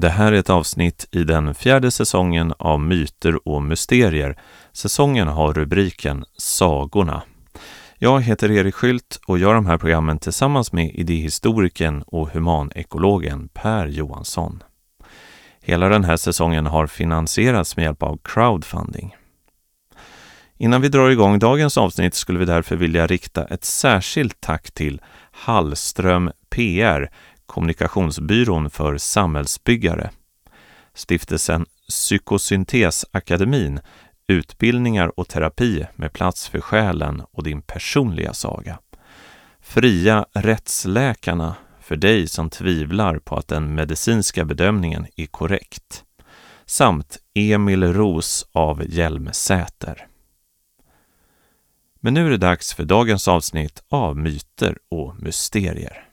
Det här är ett avsnitt i den fjärde säsongen av Myter och mysterier. Säsongen har rubriken Sagorna. Jag heter Erik Skylt och gör de här programmen tillsammans med idéhistorikern och humanekologen Per Johansson. Hela den här säsongen har finansierats med hjälp av crowdfunding. Innan vi drar igång dagens avsnitt skulle vi därför vilja rikta ett särskilt tack till Hallström PR, kommunikationsbyrån för samhällsbyggare. Stiftelsen Psykosyntesakademin, utbildningar och terapi med plats för själen och din personliga saga. Fria rättsläkarna för dig som tvivlar på att den medicinska bedömningen är korrekt. Samt Emil Ros av Hjälmsäter. Men nu är det dags för dagens avsnitt av Myter och mysterier.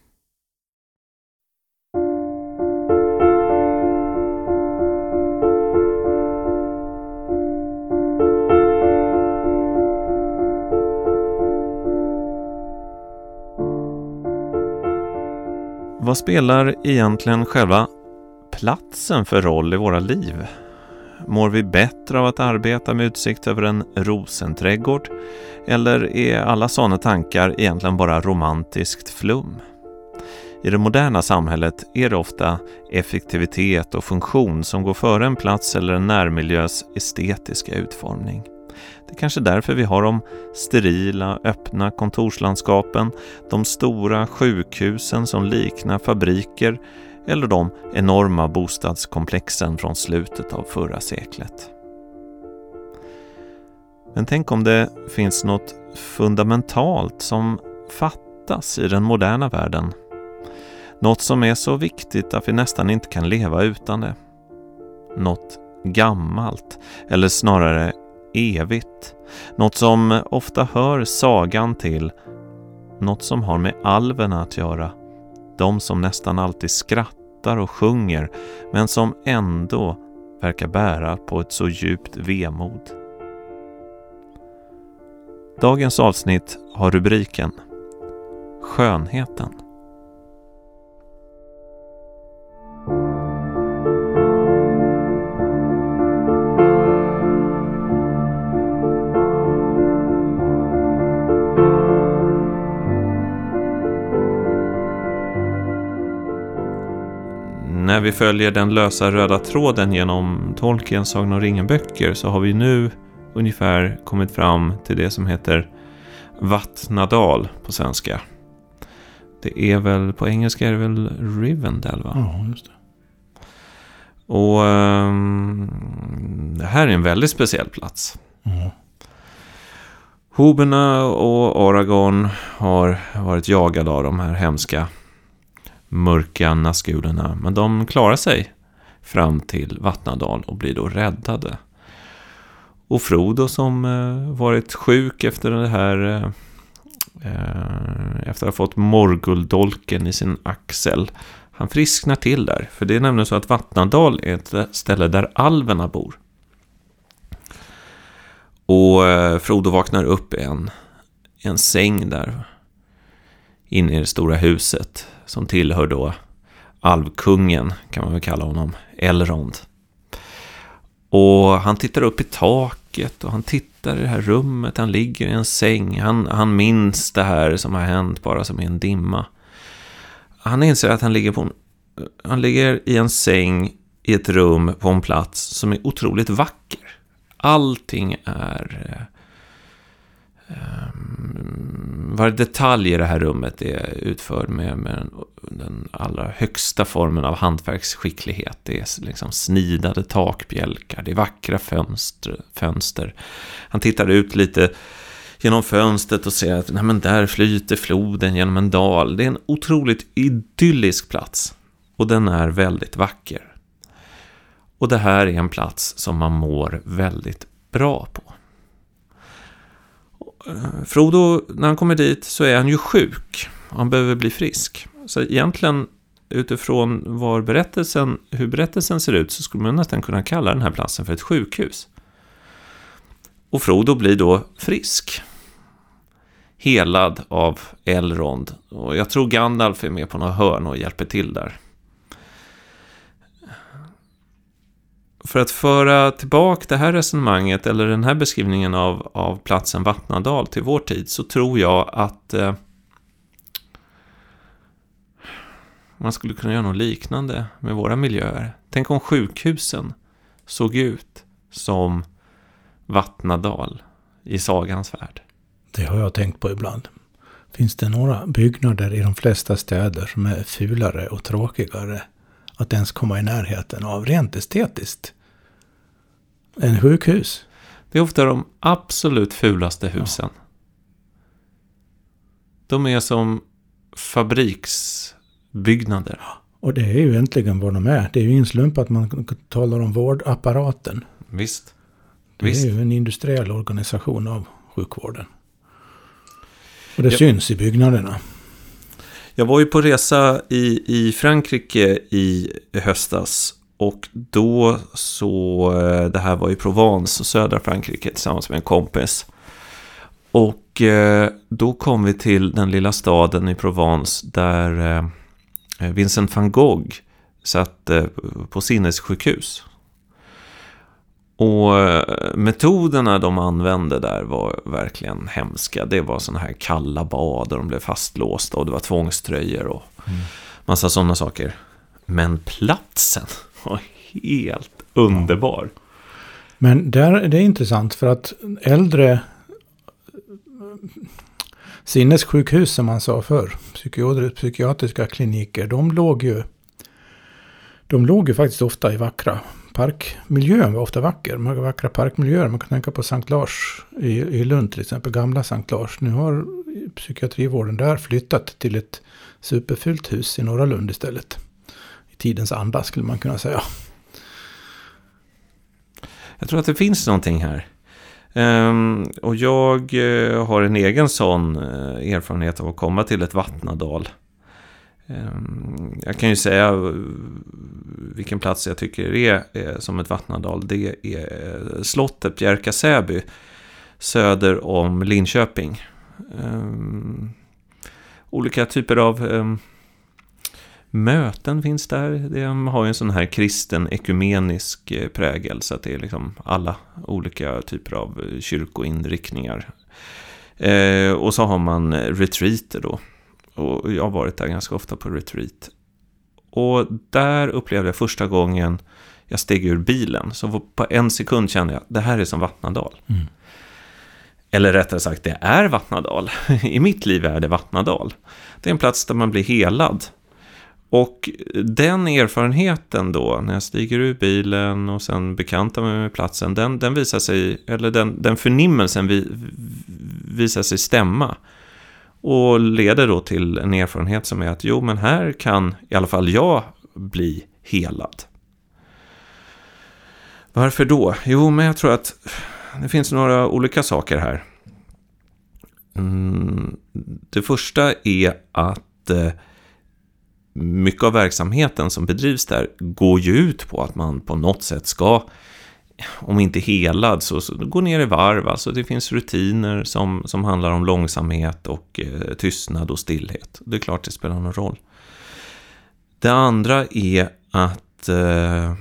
Vad spelar egentligen själva platsen för roll i våra liv? Mår vi bättre av att arbeta med utsikt över en rosenträdgård? Eller är alla sådana tankar egentligen bara romantiskt flum? I det moderna samhället är det ofta effektivitet och funktion som går före en plats eller en närmiljös estetiska utformning. Det är kanske därför vi har de sterila, öppna kontorslandskapen, de stora sjukhusen som liknar fabriker eller de enorma bostadskomplexen från slutet av förra seklet. Men tänk om det finns något fundamentalt som fattas i den moderna världen. Något som är så viktigt att vi nästan inte kan leva utan det. Något gammalt, eller snarare evigt. Något som ofta hör sagan till. Något som har med alverna att göra. De som nästan alltid skrattar och sjunger men som ändå verkar bära på ett så djupt vemod. Dagens avsnitt har rubriken Skönheten. Vi följer den lösa röda tråden genom Tolkiens Sagan om ringen-böcker så har vi nu ungefär kommit fram till det som heter Vattnadal på svenska. Det är väl, på engelska är det väl Rivendell va? Ja, just det. Och um, det här är en väldigt speciell plats. Ja. Hoberna och Aragorn har varit jagade av de här hemska mörka naskulorna, men de klarar sig fram till Vattnadal och blir då räddade. Och Frodo som eh, varit sjuk efter det här eh, eh, efter att ha fått morguldolken i sin axel. Han frisknar till där, för det är nämligen så att Vattnadal är ett ställe där alverna bor. Och Frodo vaknar upp i en, en säng där in i det stora huset som tillhör då alvkungen, kan man väl kalla honom, Elrond. Och han tittar upp i taket och han tittar i det här rummet, han ligger i en säng, han, han minns det här som har hänt bara som i en dimma. Han inser att han ligger, på en, han ligger i en säng i ett rum på en plats som är otroligt vacker. Allting är eh, Ehm, um, varje detalj i det här rummet är utförd med, med den, den, allra högsta formen av hantverksskicklighet. Det är liksom snidade takbjälkar, det är vackra fönster. fönster. Han tittar ut lite genom fönstret och ser att nej, men där flyter floden genom en dal. Det är en otroligt idyllisk plats. Och den är väldigt vacker. Och det här är en plats som man mår väldigt bra på. Eh, Frodo, när han kommer dit så är han ju sjuk. Han behöver bli frisk. Så egentligen utifrån var berättelsen, hur berättelsen ser ut så skulle man nästan kunna kalla den här platsen för ett sjukhus. Och Frodo blir då frisk. Helad av Elrond. Och jag tror Gandalf är med på något hörn och hjälper till där. För att föra tillbaka det här resonemanget eller den här beskrivningen av, av platsen Vattnadal till vår tid så tror jag att eh, man skulle kunna göra något liknande med våra miljöer. Tänk om sjukhusen såg ut som Vattnadal i sagans värld. Det har jag tänkt på ibland. Finns det några byggnader i de flesta städer som är fulare och tråkigare att ens komma i närheten av rent estetiskt än sjukhus? Det är ofta de absolut fulaste husen. Ja. De är som fabriksbyggnader. Och det är ju egentligen vad de är. Det är ju ingen slump att man talar om vårdapparaten. Visst. Det Visst. är ju en industriell organisation av sjukvården. Och det ja. syns i byggnaderna. Jag var ju på resa i, i Frankrike i höstas. Och då så, eh, det här var i Provence, södra Frankrike, tillsammans med en kompis. Och eh, då kom vi till den lilla staden i Provence där eh, Vincent van Gogh satt på sinnessjukhus. Och eh, metoderna de använde där var verkligen hemska. Det var sådana här kalla bad och de blev fastlåsta och det var tvångströjor och mm. massa sådana saker. Men platsen var helt underbar. Men där, det är intressant för att äldre sinnessjukhus som man sa förr, psykiatriska kliniker, de låg ju de låg ju faktiskt ofta i vackra parkmiljön var ofta vacker. Man har vackra parkmiljöer. Man kan tänka på Sankt Lars i, i Lund till exempel. Gamla Sankt Lars. Nu har psykiatrivården där flyttat till ett superfyllt hus i Norra Lund istället. I tidens anda skulle man kunna säga. Jag tror att det finns någonting här. Um, och jag uh, har en egen sån uh, erfarenhet av att komma till ett vattnadal. Ehm, jag kan ju säga eh, vilken plats jag tycker är, är som ett vattnadal. Det är eh, slottet Bjärka Säby söder om Linköping. Ehm, olika typer av ehm, möten finns där. De har ju en sån här kristen ekumenisk prägel. Så att det är liksom alla olika typer av kyrkoinriktningar. Och så har man retreater då. Och jag har varit där ganska ofta på retreat. Och där upplevde jag första gången jag steg ur bilen. Så på en sekund kände jag, det här är som Vattnadal. Mm. Eller rättare sagt, det är Vattnadal. I mitt liv är det Vattnadal. Det är en plats där man blir helad. Och den erfarenheten då, när jag stiger ur bilen och sen bekantar mig med platsen, den, den visar sig, eller den, den förnimmelsen vi, visar sig stämma. Och leder då till en erfarenhet som är att jo, men här kan i alla fall jag bli helad. Varför då? Jo, men jag tror att det finns några olika saker här. Mm, det första är att eh, mycket av verksamheten som bedrivs där går ju ut på att man på något sätt ska om inte helad, så, så gå ner i varv. Alltså det finns rutiner som, som handlar om långsamhet och eh, tystnad och stillhet. Det är klart det spelar någon roll. Det andra är att eh,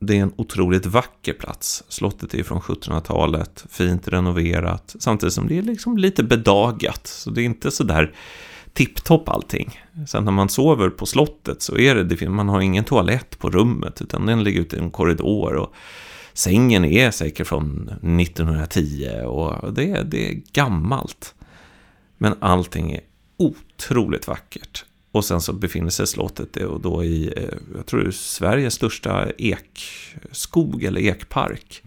det är en otroligt vacker plats. Slottet är från 1700-talet, fint renoverat, samtidigt som det är liksom lite bedagat. Så det är inte så där tipptopp allting. Sen när man sover på slottet så är det, man har ingen toalett på rummet utan den ligger ute i en korridor och sängen är säkert från 1910 och det, det är gammalt. Men allting är otroligt vackert. Och sen så befinner sig slottet då i, eh, jag tror det är Sveriges största ekskog eller ekpark.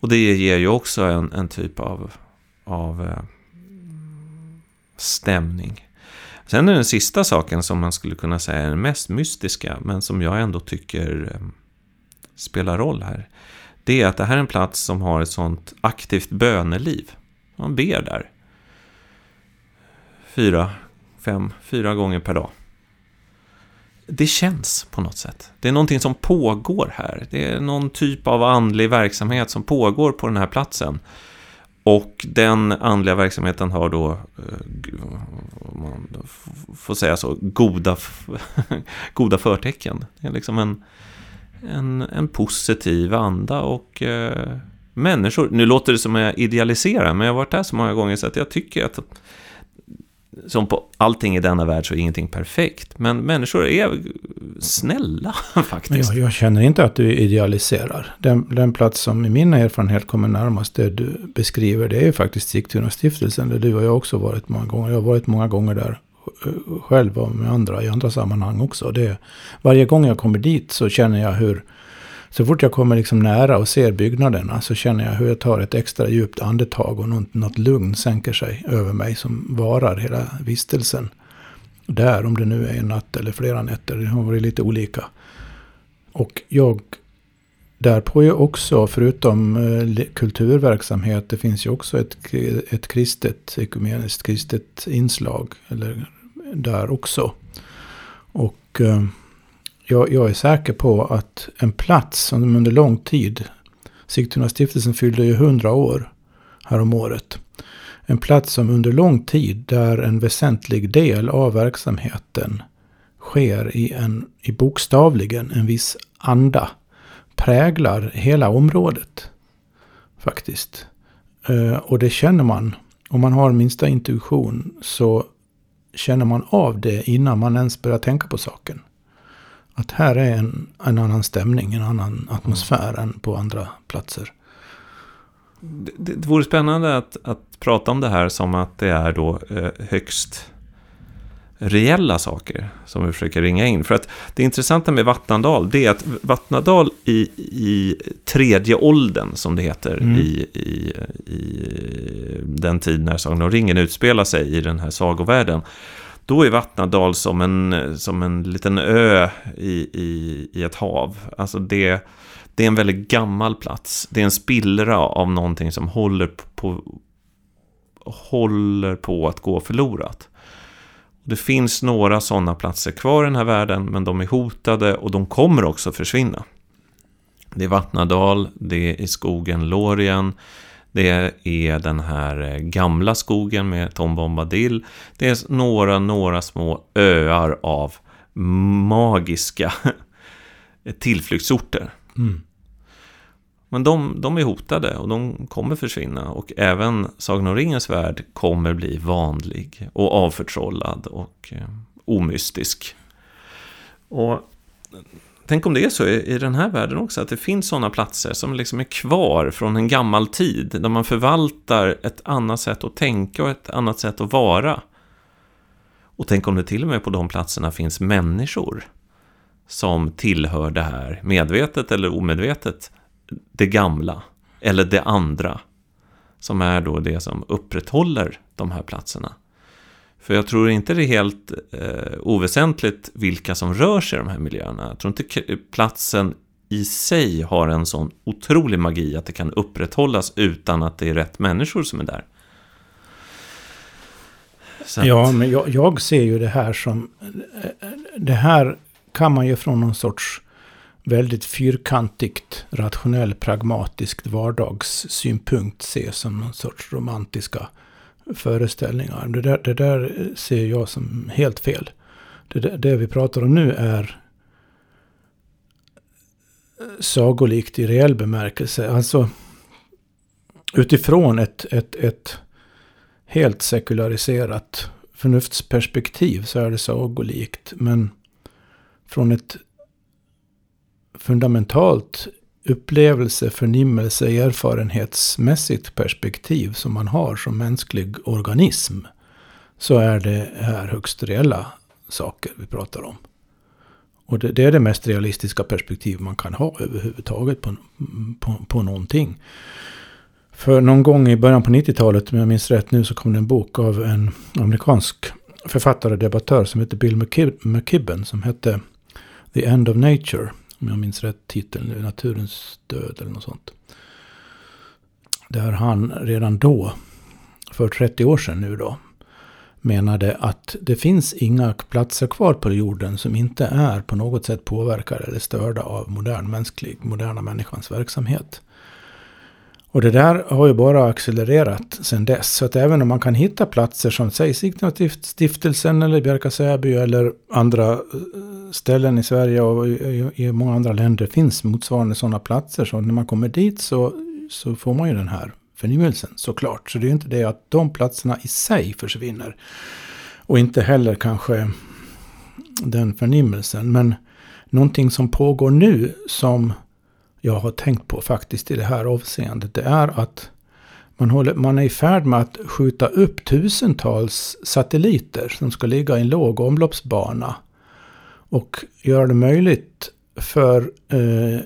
Och det ger ju också en, en typ av, av eh, stämning. Sen är den sista saken som man skulle kunna säga är den mest mystiska, men som jag ändå tycker ehm, spelar roll här. Det är att det här är en plats som har ett sånt aktivt böneliv. Man ber där. Fyra, fem, fyra gånger per dag. Det känns på något sätt. Det är någonting som pågår här. Det är någon typ av andlig verksamhet som pågår på den här platsen. Och den andliga verksamheten har då, eh, om man får säga så, goda, goda förtecken. Det är liksom en, en, en positiv anda och eh, människor. Nu låter det som att jag idealiserar, men jag har varit där så många gånger så att jag tycker att som på allting i denna värld så är ingenting perfekt. Men människor är snälla faktiskt. Jag, jag, känner inte att du idealiserar. Den, den plats som i min erfarenhet kommer närmast det du beskriver, det är faktiskt Sigtuna stiftelsen. Där du och jag också varit många gånger. Jag har varit många gånger där eh, själv och med andra i andra sammanhang också. Det, varje gång jag kommer dit så känner jag hur så fort jag kommer liksom nära och ser byggnaderna så känner jag hur jag tar ett extra djupt andetag och något, något lugn sänker sig över mig som varar hela vistelsen. Där, om det nu är en natt eller flera nätter, det har varit lite olika. Och jag Därpå är också, förutom eh, kulturverksamhet, det finns ju också ett, ett kristet, ekumeniskt kristet inslag. Eller där också. Och eh, jag, jag, är säker på att en plats som under lång tid, Sigtuna stiftelsen fyllde ju 100 år härom året. En plats som under lång tid, där en väsentlig del av verksamheten sker i, en, i bokstavligen en viss anda, präglar hela området. Faktiskt. Eh, och det känner man. Om man har minsta intuition så känner man av det innan man ens börjar tänka på saken. Att här är en, en annan stämning, en annan atmosfär mm. än på andra platser. Det, det vore spännande att, att prata om det här som att det är då eh, högst reella saker som vi försöker ringa in. För att det intressanta med Vattnadal, det är att Vattnadal i, i tredje åldern, som det heter, mm. i, i, i den tid när Sagan om ringen utspelar sig i den här sagovärlden, då är Vattnadal som en, som en liten ö i, i, i ett hav. Alltså det, det är en väldigt gammal plats. Det är en spillra av någonting som håller på, håller på att gå förlorat. Det finns några sådana platser kvar i den här världen, men de är hotade och de kommer också försvinna. Det är Vattnadal, det är i skogen Lorien, det är den här eh, gamla skogen med Tom Bombadil. Det är några, några små öar av magiska tillflyktsorter. Mm. Men de, de är hotade och de kommer försvinna. Och även Sagan om ringens värld kommer bli vanlig och avförtrollad och eh, omystisk. Och Tänk om det är så i, den här världen också, att det finns sådana platser som liksom är kvar från en gammal tid, där man förvaltar ett annat sätt att tänka och ett annat sätt att vara. Och tänk om det till och med på de platserna finns människor som tillhör det här, medvetet eller omedvetet, det gamla, eller det andra, som är då det som upprätthåller de här platserna. För jag tror inte det är helt eh, oväsentligt vilka som rör sig i de här miljöerna. Jag tror inte platsen i sig har en sån otrolig magi att det kan upprätthållas utan att det är rätt människor som är där. Att... Ja, men jag, jag, ser ju det här som... Eh, det här kan man ju från någon sorts väldigt fyrkantigt, rationell, pragmatiskt vardagssynpunkt se som någon sorts romantiska föreställningar. Det där, det där ser jag som helt fel. Det, det vi pratar om nu är sagolikt i reell bemärkelse. Alltså utifrån ett, ett, ett helt sekulariserat förnuftsperspektiv så är det sagolikt. Men från ett fundamentalt upplevelse, förnimmelse, erfarenhetsmässigt perspektiv som man har som mänsklig organism. Så är det här högst reella saker vi pratar om. Och det, det är det mest realistiska perspektiv man kan ha överhuvudtaget på, på, på någonting. För någon gång i början på 90-talet, om jag minns rätt nu, så kom det en bok av en amerikansk författare och debattör som heter Bill McKibben som hette The End of Nature om jag minns rätt titeln, Naturens död eller något sånt. Där han redan då, för 30 år sedan nu då, menade att det finns inga platser kvar på jorden som inte är på något sätt påverkade eller störda av modern mänsklig, moderna människans verksamhet. Och det där har ju bara accelererat sedan dess. Så att även om man kan hitta platser som sägs Stiftelsen eller Bjärka-Säby eller andra eh, ställen i Sverige och i, många andra länder finns motsvarande sådana platser. Så när man kommer dit så, så får man ju den här förnimmelsen såklart. Så det är ju inte det att de platserna i sig försvinner. Och inte heller kanske den förnimmelsen. Men någonting som pågår nu som jag har tänkt på faktiskt i det här avseendet. Det är att man, håller, man är i färd med att skjuta upp tusentals satelliter som ska ligga i en låg omloppsbana. Och göra det möjligt för eh,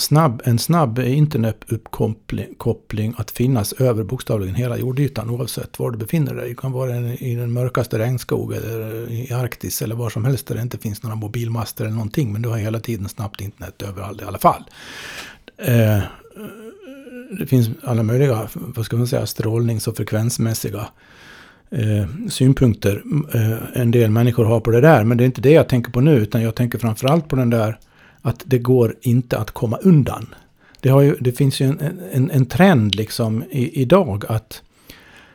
snabb, en snabb internetuppkoppling att finnas över bokstavligen hela jordytan oavsett var du befinner dig. Du kan vara i den mörkaste regnskog eller i Arktis eller var som helst där det inte finns några mobilmaster eller någonting. Men du har hela tiden snabbt internet överallt i alla fall. Eh, det finns alla möjliga, vad ska man säga, strålnings och frekvensmässiga eh, synpunkter eh, en del människor har på det där. Men det är inte det jag tänker på nu, utan jag tänker framförallt på den där att det går inte att komma undan. Det, har ju, det finns ju en, en, en trend liksom i, idag att,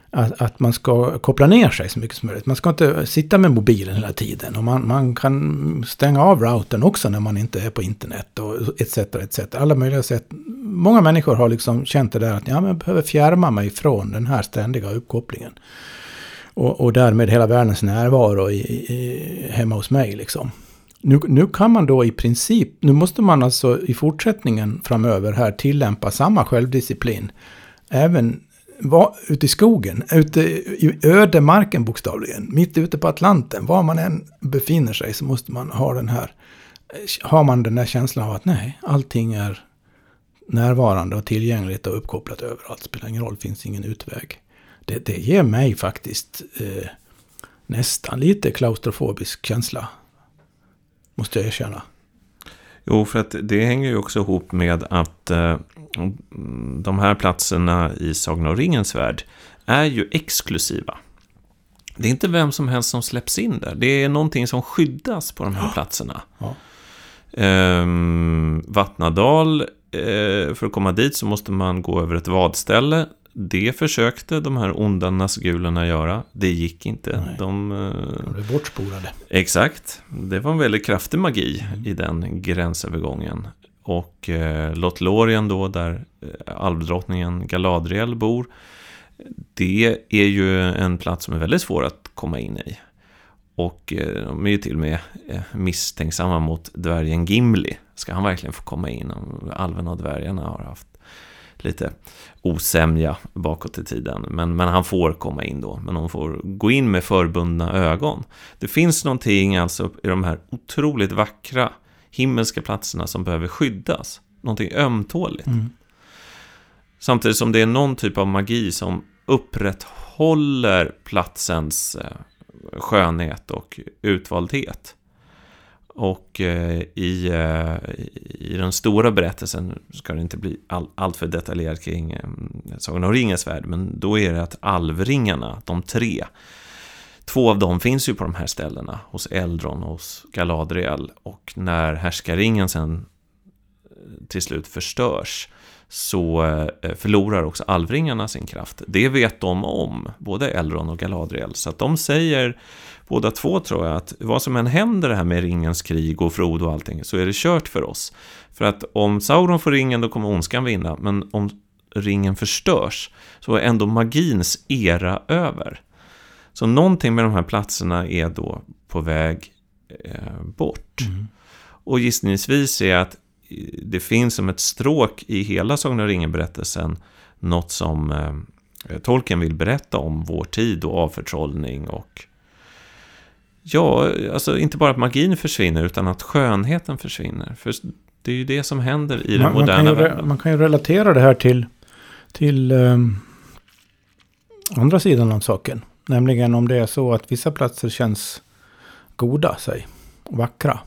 att, att, man ska koppla ner sig så mycket som möjligt. Man ska inte sitta med mobilen hela tiden. Och man, man kan stänga av routern också när man inte är på internet och etc. etc. Alla möjliga sätt. Många människor har liksom känt det där att ja, men jag behöver fjärma mig från den här ständiga uppkopplingen. Och, och därmed hela världens närvaro i, i, hemma hos mig liksom. Nu, nu kan man då i princip, nu måste man alltså i fortsättningen framöver här tillämpa samma självdisciplin. Även var, ute i skogen, ute i ödemarken bokstavligen, mitt ute på Atlanten, var man än befinner sig så måste man ha den här, har man den där känslan av att nej, allting är närvarande och tillgängligt och uppkopplat överallt, spelar ingen roll, finns ingen utväg. Det, det ger mig faktiskt eh, nästan lite klaustrofobisk känsla Måste jag erkänna. Jo, för att det hänger ju också ihop med att eh, de här platserna i Sagan om ringens värld är ju exklusiva. Det är inte vem som helst som släpps in där. Det är någonting som skyddas på de här ja. platserna. Ja. Ehm, Vattnadal, eh, för att komma dit så måste man gå över ett vadställe det försökte de här onda nasgulerna göra. Det gick inte. Nej. De, eh, de blev bortspolade. Exakt. Det var en väldigt kraftig magi mm. i den gränsövergången. Och eh, Lothlorien då, där eh, alvdrottningen Galadriel bor. Det är ju en plats som är väldigt svår att komma in i. Och eh, de är ju till och med misstänksamma mot dvärgen Gimli. Ska han verkligen få komma in? Alverna och dvärgarna har haft lite osämja bakåt i tiden. Men, men han får komma in då, men de får gå in med förbundna ögon. Det finns någonting alltså i de här otroligt vackra himmelska platserna som behöver skyddas. Någonting ömtåligt. Mm. Samtidigt som det är någon typ av magi som upprätthåller platsens eh, skönhet och utvaldhet. Och eh, i, eh, i den stora berättelsen ska det inte bli all, allt för detaljerat kring eh, Sagan om ringens värld, men då är det att alvringarna, de tre, två av dem finns ju på de här ställena, hos Eldron och hos Galadriel. Och när härskaringen sen till slut förstörs så förlorar också alvringarna sin kraft. Det vet de om, både Elrond och Galadriel. Så att de säger båda två tror jag att vad som än händer det här med ringens krig och Frodo och allting så är det kört för oss. För att om Sauron får ringen då kommer ondskan vinna, men om ringen förstörs så är ändå magins era över. Så någonting med de här platserna är då på väg eh, bort. Mm. Och gissningsvis är att det finns som ett stråk i hela Sagan om ringen-berättelsen något som eh, Tolkien vill berätta om vår tid och avförtrollning och Ja, alltså inte bara att magin försvinner utan att skönheten försvinner. För det är ju det som händer i den moderna man världen. Man kan ju relatera det här till, till um, andra sidan av saken. Nämligen om det är så att vissa platser känns goda, säg, vackra.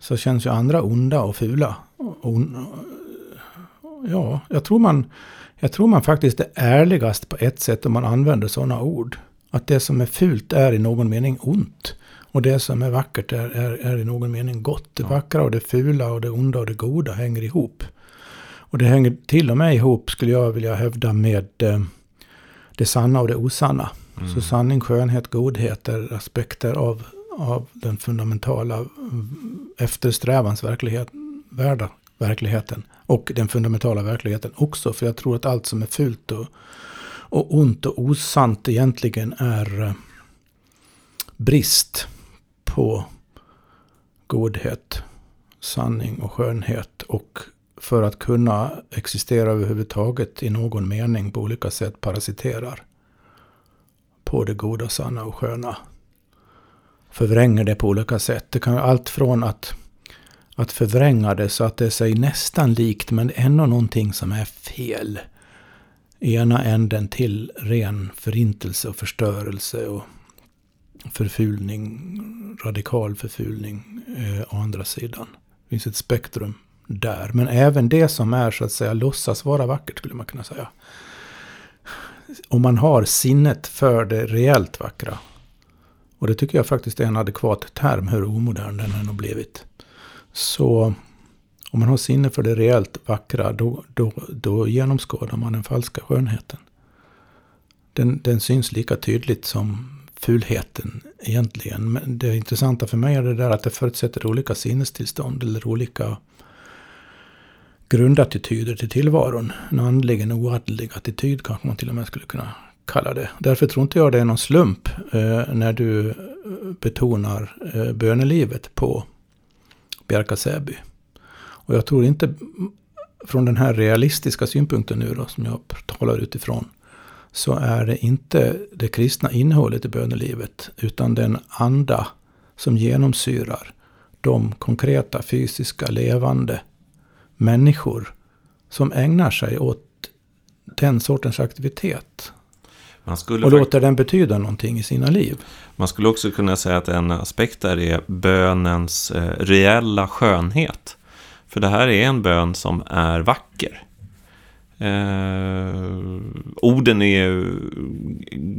Så känns ju andra onda och fula. Och, ja, jag tror, man, jag tror man faktiskt är ärligast på ett sätt om man använder sådana ord. Att det som är fult är i någon mening ont. Och det som är vackert är, är, är i någon mening gott. Det vackra och det fula och det onda och det goda hänger ihop. Och det hänger till och med ihop, skulle jag vilja hävda, med eh, det sanna och det osanna. Mm. Så sanning, skönhet, godhet är aspekter av, av den fundamentala mm, eftersträvansverklighet, värda verkligheten. Och den fundamentala verkligheten också. För jag tror att allt som är fult och, och ont och osant egentligen är eh, brist på godhet, sanning och skönhet. Och för att kunna existera överhuvudtaget i någon mening på olika sätt parasiterar på det goda, sanna och sköna. Förvränger det på olika sätt. Det kan vara allt från att, att förvränga det så att det är sig nästan likt men ändå någonting som är fel. I ena änden till ren förintelse och förstörelse och förfulning, radikal förfulning eh, å andra sidan. Det finns ett spektrum där. Men även det som är så att säga låtsas vara vackert skulle man kunna säga. Om man har sinnet för det rejält vackra. Och det tycker jag faktiskt är en adekvat term, hur omodern den än har blivit. Så om man har sinne för det reellt vackra, då, då, då genomskådar man den falska skönheten. Den, den syns lika tydligt som fulheten egentligen. Men det intressanta för mig är det där att det förutsätter olika sinnestillstånd eller olika grundattityder till tillvaron. En andlig, en oandlig attityd kanske man till och med skulle kunna kalla det. Därför tror inte jag det är någon slump eh, när du eh, betonar eh, bönelivet på Bjärka Säby. Och jag tror inte från den här realistiska synpunkten nu då, som jag talar utifrån, så är det inte det kristna innehållet i bönelivet, utan den anda som genomsyrar de konkreta, fysiska, levande människor som ägnar sig åt den sortens aktivitet och låter den betyda någonting i sina liv. Man skulle också kunna säga att en aspekt där är bönens eh, reella skönhet. För det här är en bön som är vacker. Eh, orden är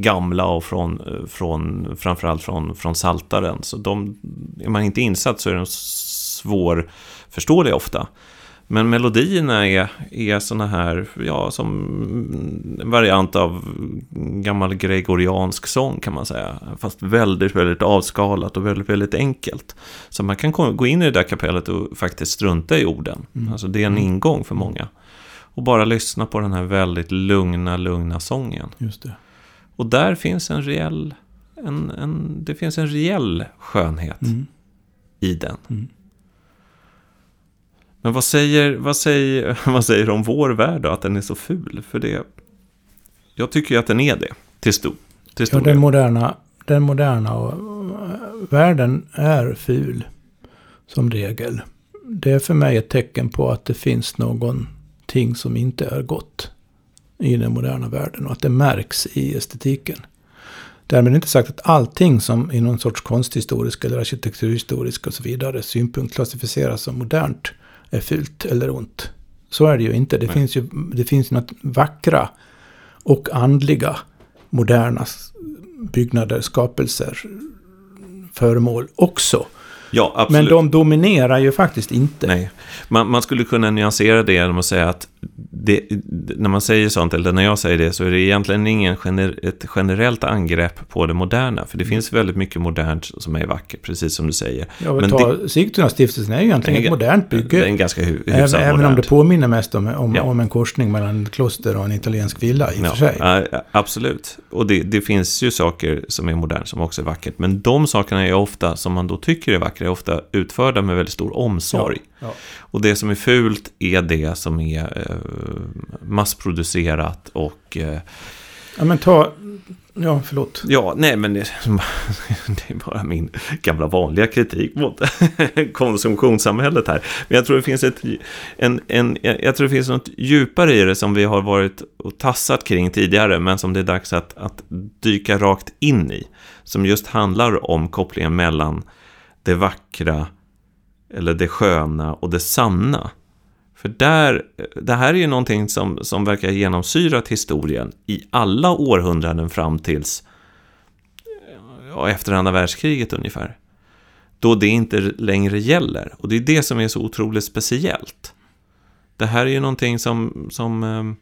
gamla och från, från, framförallt från, från saltaren. Så de, är man inte insatt så är de svårförståeliga ofta. Men melodierna är, är såna här, ja, som en variant av gammal gregoriansk sång kan man säga. Fast väldigt, väldigt avskalat och väldigt, väldigt enkelt. Så man kan gå in i det där kapellet och faktiskt strunta i orden. Mm. Alltså det är en mm. ingång för många. Och bara lyssna på den här väldigt lugna, lugna sången. Just det. Och där finns en reell, en, en, det finns en reell skönhet mm. i den. Mm. Men vad säger, vad, säger, vad säger om vår värld då? Att den är så ful? För det... Jag tycker ju att den är det. Till stor, till stor ja, den moderna, den moderna och, världen är ful. Som regel. Det är för mig ett tecken på att det finns någonting som inte är gott. I den moderna världen. Och att det märks i estetiken. Därmed inte sagt att allting som i någon sorts konsthistorisk eller arkitekturhistorisk och så vidare synpunkt klassificeras som modernt är fult eller ont. Så är det ju inte. Det, finns ju det finns något vackra och andliga moderna byggnader, skapelser, föremål också. Ja, absolut. Men de dominerar ju faktiskt inte. Nej. Man, man skulle kunna nyansera det genom att säga att det, när man säger sånt, eller när jag säger det, så är det egentligen ingen gener, ett generellt angrepp på det moderna. För det finns väldigt mycket modernt som är vackert, precis som du säger. Ja, men ta, Sigtuna-stiftelsen är ju egentligen ett modernt bygge. Det är en ganska hu även, även om det påminner mest om, om, ja. om, en korsning mellan ett kloster och en italiensk villa i och ja, för sig. Ja, absolut. Och det, det, finns ju saker som är modernt som också är vackert. Men de sakerna är ofta, som man då tycker är vackra, är ofta utförda med väldigt stor omsorg. Och det som är fult är det som är eh, massproducerat och... Eh, ja, men ta... Ja, förlåt. Ja, nej, men det, det är bara min gamla vanliga kritik mot konsumtionssamhället här. Men jag tror det finns ett... En, en, jag tror det finns något djupare i det som vi har varit och tassat kring tidigare, men som det är dags att, att dyka rakt in i. Som just handlar om kopplingen mellan det vackra eller det sköna och det sanna. För där, det här är ju någonting som, som verkar genomsyrat historien i alla århundraden fram tills ja, efter andra världskriget ungefär. Då det inte längre gäller. Och det är det som är så otroligt speciellt. Det här är ju någonting som, som ehm,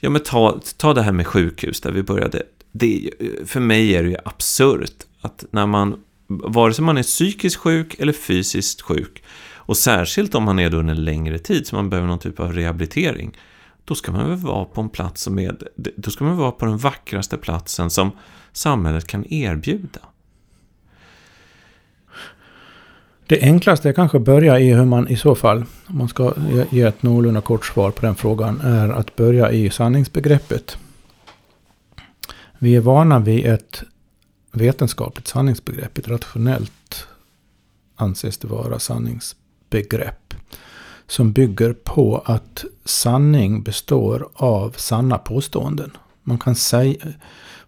ja men ta, ta det här med sjukhus där vi började. Det, för mig är det ju absurt att när man, vare sig man är psykiskt sjuk eller fysiskt sjuk, och särskilt om man är då under en längre tid, så man behöver någon typ av rehabilitering, då ska man väl vara på en plats som är, då ska man vara på den vackraste platsen som samhället kan erbjuda. Det enklaste är kanske att börja i hur man i så fall, om man ska ge ett någorlunda kort svar på den frågan, är att börja i sanningsbegreppet. Vi är vana vid ett vetenskapligt sanningsbegrepp, ett rationellt anses det vara sanningsbegrepp begrepp Som bygger på att sanning består av sanna påståenden. Man kan säga,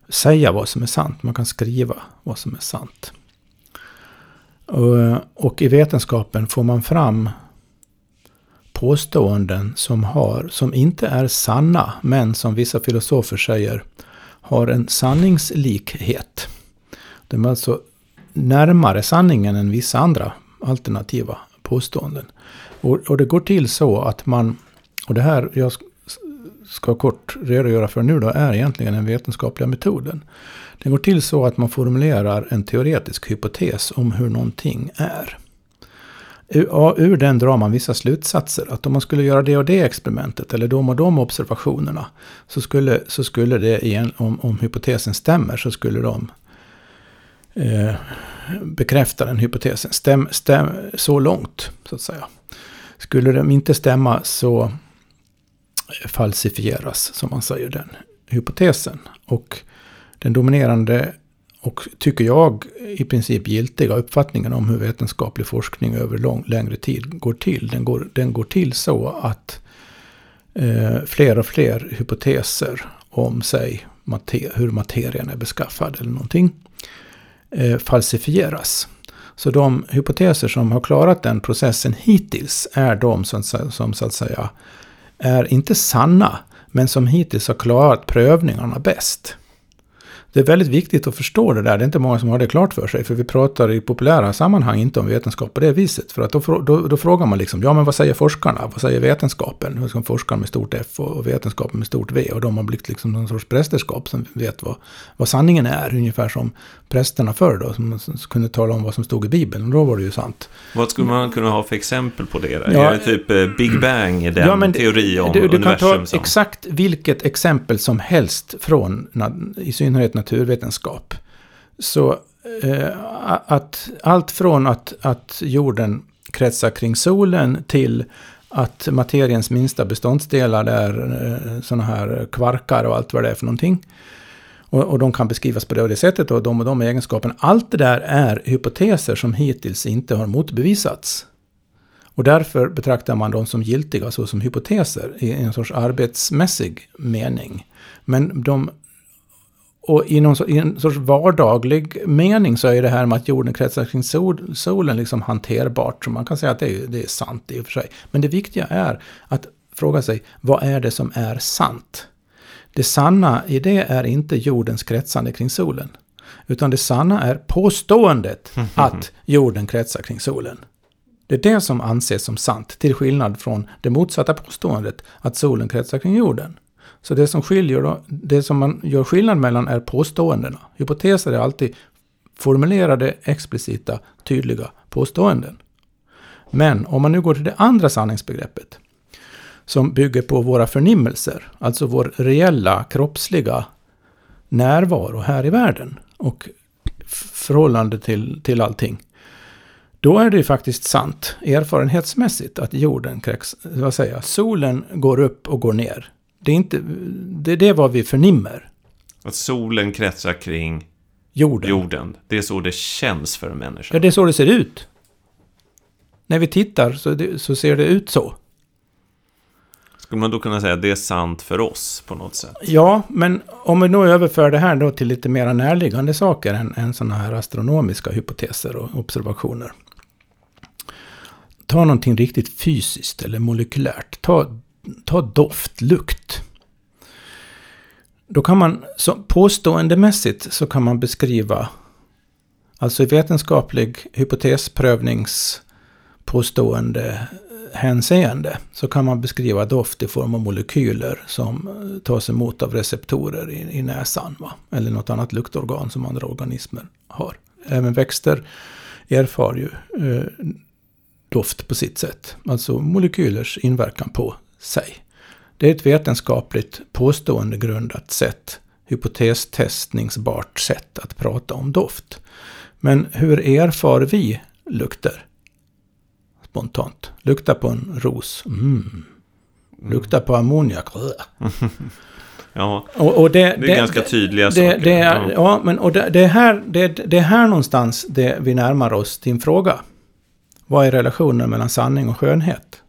säga vad som är sant, man kan skriva vad som är sant. Och i vetenskapen får man fram påståenden som, har, som inte är sanna, men som vissa filosofer säger har en sanningslikhet. De är alltså närmare sanningen än vissa andra alternativa påståenden. Och, och det går till så att man, och det här jag ska kort redogöra för nu då, är egentligen den vetenskapliga metoden. Det går till så att man formulerar en teoretisk hypotes om hur någonting är. Ur den drar man vissa slutsatser. Att om man skulle göra det och det experimentet eller de och de observationerna. Så skulle, så skulle det, igen, om, om hypotesen stämmer, så skulle de eh, den hypotesen. Stäm, stäm, så långt, så att säga. Skulle de inte stämma så eh, falsifieras, som man säger, den hypotesen. Och den dominerande och, tycker jag, i princip giltiga uppfattningen om hur vetenskaplig forskning över lång, längre tid går till. Den går, den går till så att eh, fler och fler hypoteser om sig, mater, hur materien är beskaffad eller någonting, eh, falsifieras. Så de hypoteser som har klarat den processen hittills är de som, som så att säga är inte sanna, men som hittills har klarat prövningarna bäst. Det är väldigt viktigt att förstå det där. Det är inte många som har det klart för sig. För vi pratar i populära sammanhang inte om vetenskap på det viset. För att då, då, då frågar man liksom, ja men vad säger forskarna? Vad säger vetenskapen? Hur ska forskaren med stort F och vetenskapen med stort V. Och de har blivit liksom någon sorts prästerskap som vet vad, vad sanningen är. Ungefär som prästerna förr då, som, kunde tala om vad som stod i Bibeln. Och då var det ju sant. Vad skulle man kunna ha för exempel på det? Där? Ja, är det typ eh, Big Bang, den ja, men, teori om du, du universum? Du kan ta exakt vilket exempel som helst från, i synnerhet naturvetenskap. Så eh, att allt från att, att jorden kretsar kring solen till att materiens minsta beståndsdelar är eh, sådana här kvarkar och allt vad det är för någonting. Och, och de kan beskrivas på det och det sättet och de och de egenskaperna. Allt det där är hypoteser som hittills inte har motbevisats. Och därför betraktar man dem som giltiga såsom hypoteser i en sorts arbetsmässig mening. Men de och i, någon, i en sorts vardaglig mening så är det här med att jorden kretsar kring sol, solen liksom hanterbart. Så man kan säga att det är, det är sant i och för sig. Men det viktiga är att fråga sig, vad är det som är sant? Det sanna i det är inte jordens kretsande kring solen. Utan det sanna är påståendet att jorden kretsar kring solen. Det är det som anses som sant, till skillnad från det motsatta påståendet att solen kretsar kring jorden. Så det som skiljer då, det som man gör skillnad mellan är påståendena. Hypoteser är alltid formulerade, explicita, tydliga påståenden. Men om man nu går till det andra sanningsbegreppet, som bygger på våra förnimmelser, alltså vår reella kroppsliga närvaro här i världen och förhållande till, till allting. Då är det ju faktiskt sant, erfarenhetsmässigt, att jorden, vad säger jag, solen går upp och går ner. Det är, inte, det, det är vad vi förnimmer. Att solen kretsar kring jorden. jorden. Det är så det känns för en människa. Ja, det är så det ser ut. När vi tittar så, det, så ser det ut så. Skulle man då kunna säga att det är sant för oss på något sätt? Ja, men om vi nu överför det här då till lite mer närliggande saker än, än sådana här astronomiska hypoteser och observationer. Ta någonting riktigt fysiskt eller molekylärt. Ta ta doft, lukt. Då kan man, så påståendemässigt så kan man beskriva, alltså i vetenskaplig hypotesprövningspåstående hänseende så kan man beskriva doft i form av molekyler som eh, tas emot av receptorer i, i näsan. Va? Eller något annat luktorgan som andra organismer har. Även växter erfar ju eh, doft på sitt sätt. Alltså molekylers inverkan på sig. Det är ett vetenskapligt påstående grundat sätt, hypotestestningsbart sätt att prata om doft. Men hur erfar vi lukter? Spontant. Lukta på en ros. Mm. Lukta på ammoniak. ja, och, och det, det, är det, ganska tydliga det, saker. Det ja. ja. men och det, det, är här, det, det är här någonstans det vi närmar oss din fråga. Vad är relationen mellan sanning och skönhet?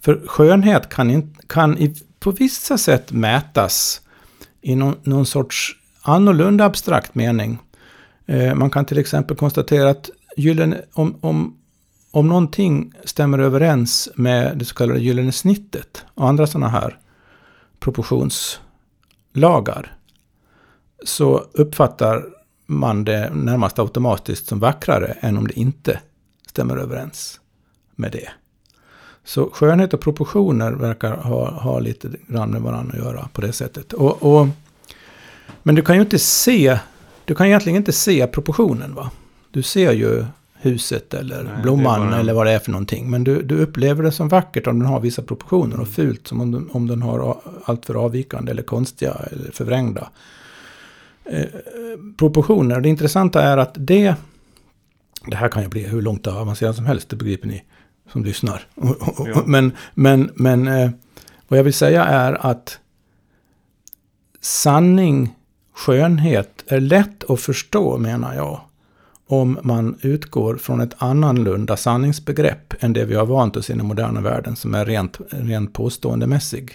För skönhet kan, in, kan i, på vissa sätt mätas i någon, någon sorts annorlunda abstrakt mening. Eh, man kan till exempel konstatera att gyllene, om, om, om någonting stämmer överens med det så kallade gyllene snittet och andra sådana här proportionslagar så uppfattar man det närmast automatiskt som vackrare än om det inte stämmer överens med det. Så skönhet och proportioner verkar ha, ha lite grann med varandra att göra på det sättet. Och, och, men du kan ju inte se, du kan egentligen inte se proportionen va? Du ser ju huset eller Nej, blomman bara... eller vad det är för någonting. Men du, du upplever det som vackert om den har vissa proportioner och fult som om den, om den har alltför avvikande eller konstiga eller förvrängda eh, proportioner. Det intressanta är att det, det här kan ju bli hur långt avancerat som helst, det begriper ni som lyssnar. Ja. Men, men, men eh, vad jag vill säga är att sanning, skönhet är lätt att förstå menar jag. Om man utgår från ett annorlunda sanningsbegrepp än det vi har vant oss i den moderna världen som är rent, rent påståendemässig.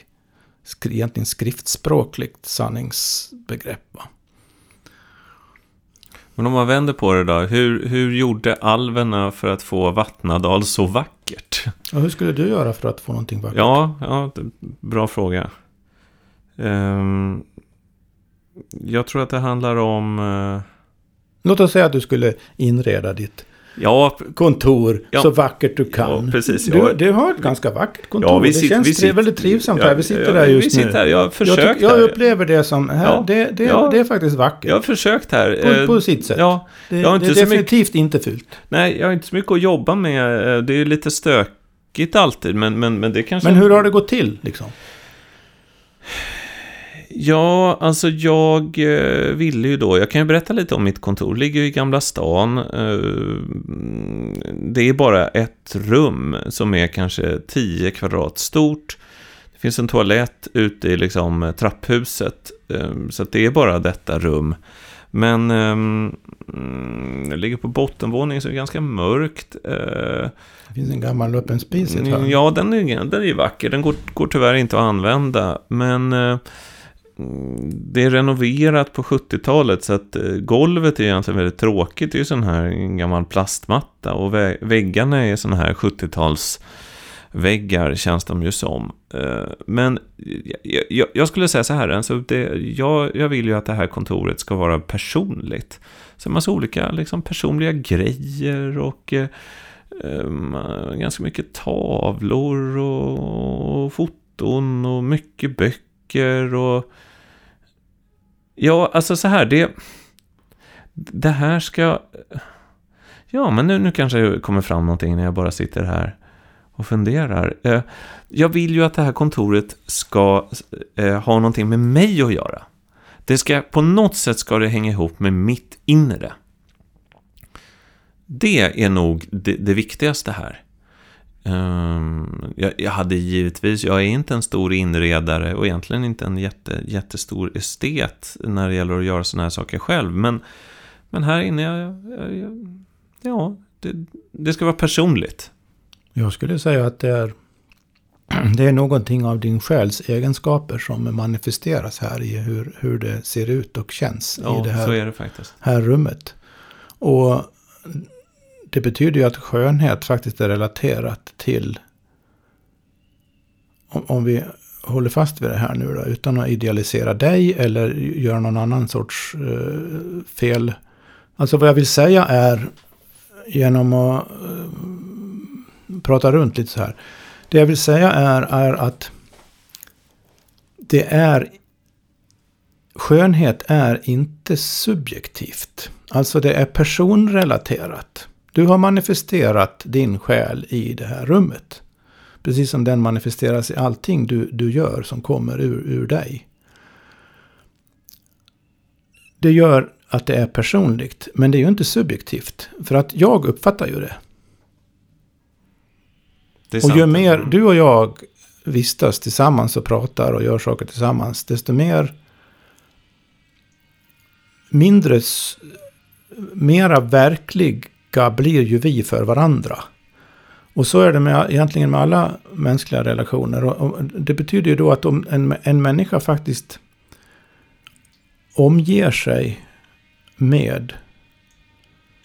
Egentligen skriftspråkligt sanningsbegrepp. Va? Men om man vänder på det då, hur, hur gjorde alverna för att få Vattnadal så vackert? Ja, hur skulle du göra för att få någonting vackert? Ja, ja bra fråga. Um, jag tror att det handlar om... Uh... Låt oss säga att du skulle inreda ditt ja, kontor ja, så vackert du kan. Ja, precis, du, du, har ett ganska vackert kontor. Vi sitter, det känns sitter, väldigt trivsamt här. Vi sitter där just sitter här. Jag har försökt jag, jag upplever det som, här, det, det, det, är faktiskt vackert. Jag har försökt här. På, på sitt sätt. Ja, det, det är definitivt mycket, inte fult. Nej, jag har inte så mycket att jobba med. Det är lite stökigt alltid, men, men, men det kanske... Men hur har det gått till liksom? Ja, alltså jag eh, ville ju då, jag kan ju berätta lite om mitt kontor, det ligger i Gamla stan. Eh, det är bara ett rum som är kanske 10 kvadrat stort. Det finns en toalett ute i liksom trapphuset, eh, så det är bara detta rum. Men det ligger på bottenvåningen så det är ganska mörkt. Det finns en gammal öppen spis i ett hörn. Ja, den är, den är vacker. Den går, går tyvärr inte att använda. Men det är renoverat på 70-talet så att eh, golvet är egentligen väldigt tråkigt. Det är ju sån här gammal plastmatta och väggarna är såna här 70-tals väggar känns de ju som. Eh, men jag, skulle säga så här, alltså det, jag, jag vill ju att det här kontoret ska vara personligt. Så en massa olika liksom, personliga grejer och um, ganska mycket tavlor och, och foton och mycket böcker och Ja, alltså så här, det... Det här ska... Ja, men nu, nu kanske det kommer fram någonting när jag bara sitter här och funderar. Eh, jag vill ju att det här kontoret ska eh, ha någonting med mig att göra. Det ska, på något sätt ska det hänga ihop med mitt inre. Det är nog det, det viktigaste här. Um, jag, jag, hade givetvis, jag är inte en stor inredare och egentligen inte en jätte, jättestor estet när det gäller att göra sådana här saker själv. Men, men här inne, jag, jag, ja, det, det ska vara personligt. Jag skulle säga att det är, det är någonting av din själs egenskaper som manifesteras här i hur, hur det ser ut och känns ja, i det här, det här rummet. Och det betyder ju att skönhet faktiskt är relaterat till, om, om vi håller fast vid det här nu då, utan att idealisera dig eller göra någon annan sorts eh, fel. Alltså vad jag vill säga är, genom att eh, prata runt lite så här. Det jag vill säga är, är att det är skönhet är inte subjektivt. Alltså det är personrelaterat. Du har manifesterat din själ i det här rummet. Precis som den manifesteras i allting du, du gör som kommer ur, ur dig. Det gör att det är personligt, men det är ju inte subjektivt. För att jag uppfattar ju det. det och ju mer mm. du och jag vistas tillsammans och pratar och gör saker tillsammans, desto mer mindre, mera lika blir ju vi för varandra. Och så är det med, egentligen med alla mänskliga relationer. Och, och det betyder ju då att om en, en människa faktiskt omger sig med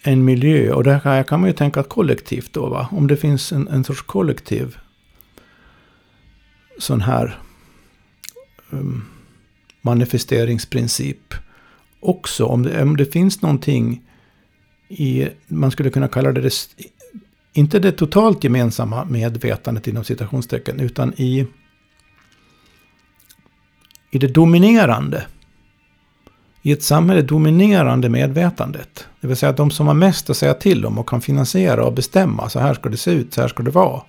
en miljö. Och det här kan man ju tänka kollektivt då va. Om det finns en, en sorts kollektiv sån här um, manifesteringsprincip. Också om det, om det finns någonting i, man skulle kunna kalla det, det inte det totalt gemensamma medvetandet inom citationstecken, utan i, i det dominerande. I ett samhälle dominerande medvetandet. Det vill säga att de som har mest att säga till om och kan finansiera och bestämma, så här ska det se ut, så här ska det vara.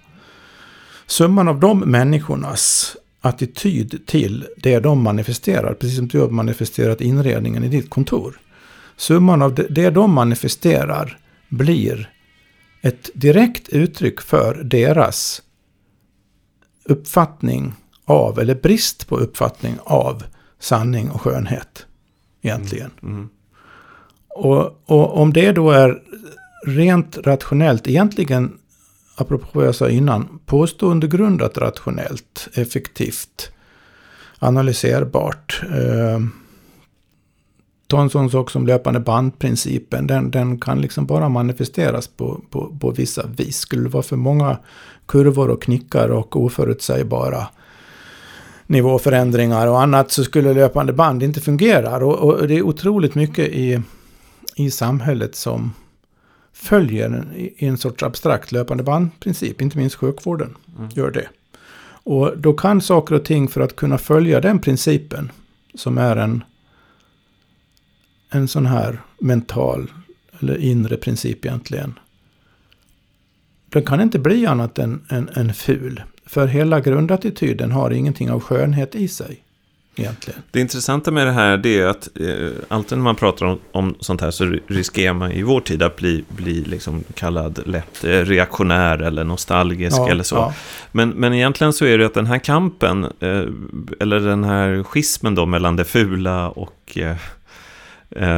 Summan av de människornas attityd till det de manifesterar, precis som du har manifesterat inredningen i ditt kontor. Summan av det de manifesterar blir ett direkt uttryck för deras uppfattning av, eller brist på uppfattning av, sanning och skönhet. Egentligen. Mm. Mm. Och, och, om det då är rent rationellt, egentligen, apropå vad jag sa innan, påståendegrundat rationellt, effektivt, analyserbart. Eh, ta en sån sak som löpande bandprincipen. Den, den kan liksom bara manifesteras på, på, på vissa vis. Skulle det vara för många kurvor och knickar och oförutsägbara nivåförändringar och annat så skulle löpande band inte fungera. Och, och det är otroligt mycket i, i samhället som följer en, i en sorts abstrakt löpande bandprincip. Inte minst sjukvården mm. gör det. Och då kan saker och ting för att kunna följa den principen, som är en en sån här mental eller inre princip egentligen. Den kan inte bli annat än, än, än ful. För hela grundattityden har ingenting av skönhet i sig. Egentligen. Det intressanta med det här det är att eh, alltid när man pratar om, om sånt här så riskerar man i vår tid att bli, bli liksom kallad lätt eh, reaktionär eller nostalgisk ja, eller så. Ja. Men, men egentligen så är det att den här kampen, eh, eller den här schismen då mellan det fula och eh,